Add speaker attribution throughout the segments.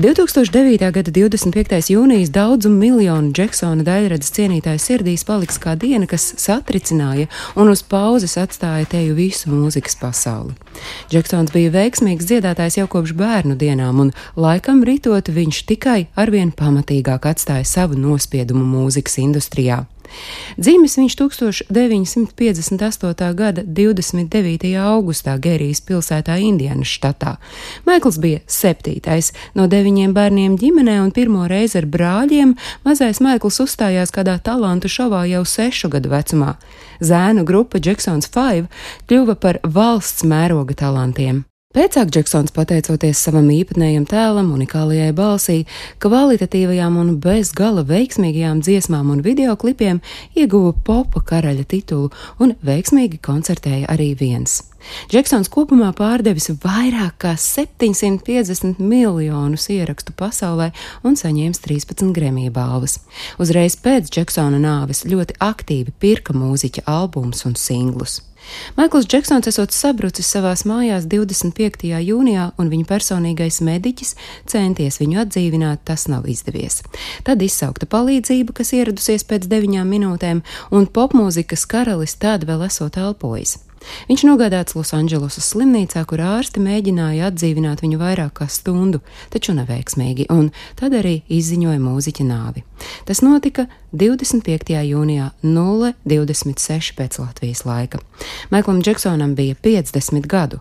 Speaker 1: 2009. gada 25. jūnijas daudzu miljonu Džeksona daļradas cienītāju sirdīs paliks kā diena, kas satricināja un uz pauzes atstāja teju visu mūzikas pasauli. Džeksons bija veiksmīgs dziedātājs jau kopš bērnu dienām, un laikam ritot viņš tikai arvien pamatīgāk atstāja savu nospiedumu mūzikas industrijā. Dzīves viņš 1958. gada 29. augustā Gerijas pilsētā Indianas štatā. Maikls bija septītais no deviņiem bērniem ģimenē, un pirmo reizi ar brāļiem mazais Maikls uzstājās kādā talantu šovā jau sešu gadu vecumā. Zēnu grupa Jacksons 5 kļuva par valsts mēroga talantiem. Pēcāk Džeksons, pateicoties savam īpatnējam tēlam, unikālajai balsī, kvalitatīvajām un bez gala veiksmīgajām dziesmām un videoklipiem, ieguva popa karaļa titulu un veiksmīgi koncertēja arī viens. Džeksons kopumā pārdevis vairāk kā 750 miljonus ierakstu pasaulē un saņēmis 13 Grammy balvas. Uzreiz pēc Džeksona nāves ļoti aktīvi pirka mūziķa albums un singlus. Maikls Džeksons esot sabrucis savās mājās 25. jūnijā, un viņa personīgais mediķis centies viņu atdzīvināt, tas nav izdevies. Tad izsaukta palīdzība, kas ieradusies pēc deviņām minūtēm, un popmūzikas karalis tad vēl esot elpojis. Viņš nogādāts Losandželosas slimnīcā, kur ārsti mēģināja atdzīvināt viņu vairāk kā stundu, taču neveiksmīgi, un tad arī izziņoja mūziķa nāvi. Tas notika 25. jūnijā 026 pēc Latvijas laika. Maiklam Džeksonam bija 50 gadu.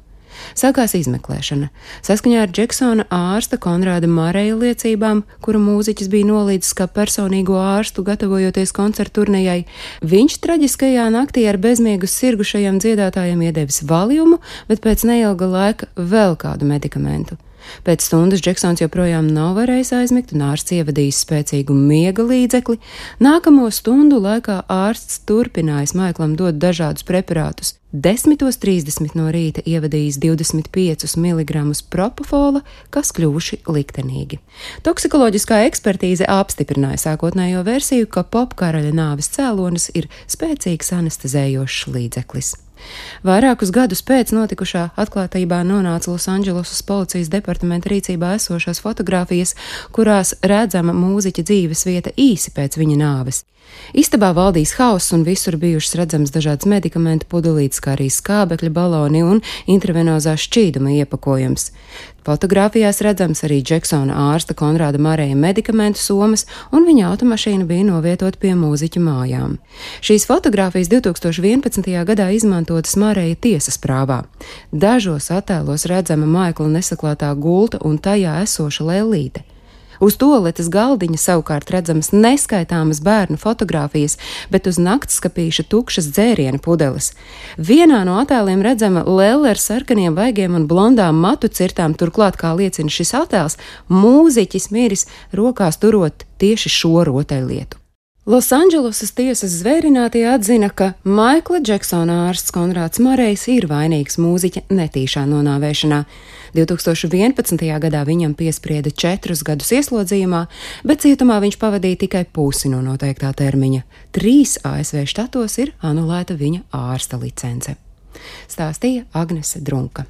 Speaker 1: Sākās izmeklēšana. Saskaņā ar Džeksona ārsta Konrāda Mareja liecībām, kuru mūziķis bija nolīdzis kā personīgo ārstu, gatavojoties koncertu turnejai, viņš traģiskajā naktī ar bezmiegu sirgušajam dziedātājam iedevis valiumu, bet pēc neilga laika vēl kādu medikamentu. Pēc stundas Džeksons joprojām nav varējis aizmigt, un ārsts ievadījis spēcīgu miega līdzekli. Nākamo stundu laikā ārsts turpinājis Maiklam dot dažādus preparātus. 10.30 no rīta ievadījis 25 mg propofola, kas kļuvuši liktenīgi. Toksikoloģiskā ekspertīze apstiprināja sākotnējo versiju, ka popkaraļa nāves cēlonis ir spēcīgs anestezējošs līdzeklis. Vairākus gadus pēc notikušā atklātībā nonāca Losandželosas policijas departamenta rīcībā esošās fotogrāfijas, kurās redzama mūziķa dzīves vieta īsi pēc viņa nāves. Istabā valdīs hauss un visur bijušas redzamas dažādas medikamentu pudelītes, kā arī skābekļa baloni un intravenozā šķīduma iepakojums. Fotogrāfijās redzams arī Džeksona ārsta Konrāda Marēja medikamentu somas, un viņa automašīna bija novietot pie mūziķa mājām. Šīs fotogrāfijas 2011. gadā izmantotas Marēja tiesas prāvā. Dažos attēlos redzama Maikla nesaklātā gulta un tajā esoša lēlīte. Uz toaletes galdiņa savukārt redzamas neskaitāmas bērnu fotogrāfijas, bet uz naktskapīša tukšas dzērienu pudeles. Vienā no attēliem redzama lēle ar sarkaniem vaigiem un blondām matu cirtām, turklāt, kā liecina šis attēls, mūziķis miris rokās turot tieši šo rotaļlietu. Losandželosas tiesas zvērinātie atzina, ka Maikla Džeksona ārsts Konrāds Marejs ir vainīgs mūziķa netīšā nonāvēšanā. 2011. gadā viņam piesprieda četrus gadus ieslodzījumā, bet cietumā viņš pavadīja tikai pusi no noteiktā termiņa. Trīs ASV štatos ir anulēta viņa ārsta licence. Stāstīja Agnese Drunka.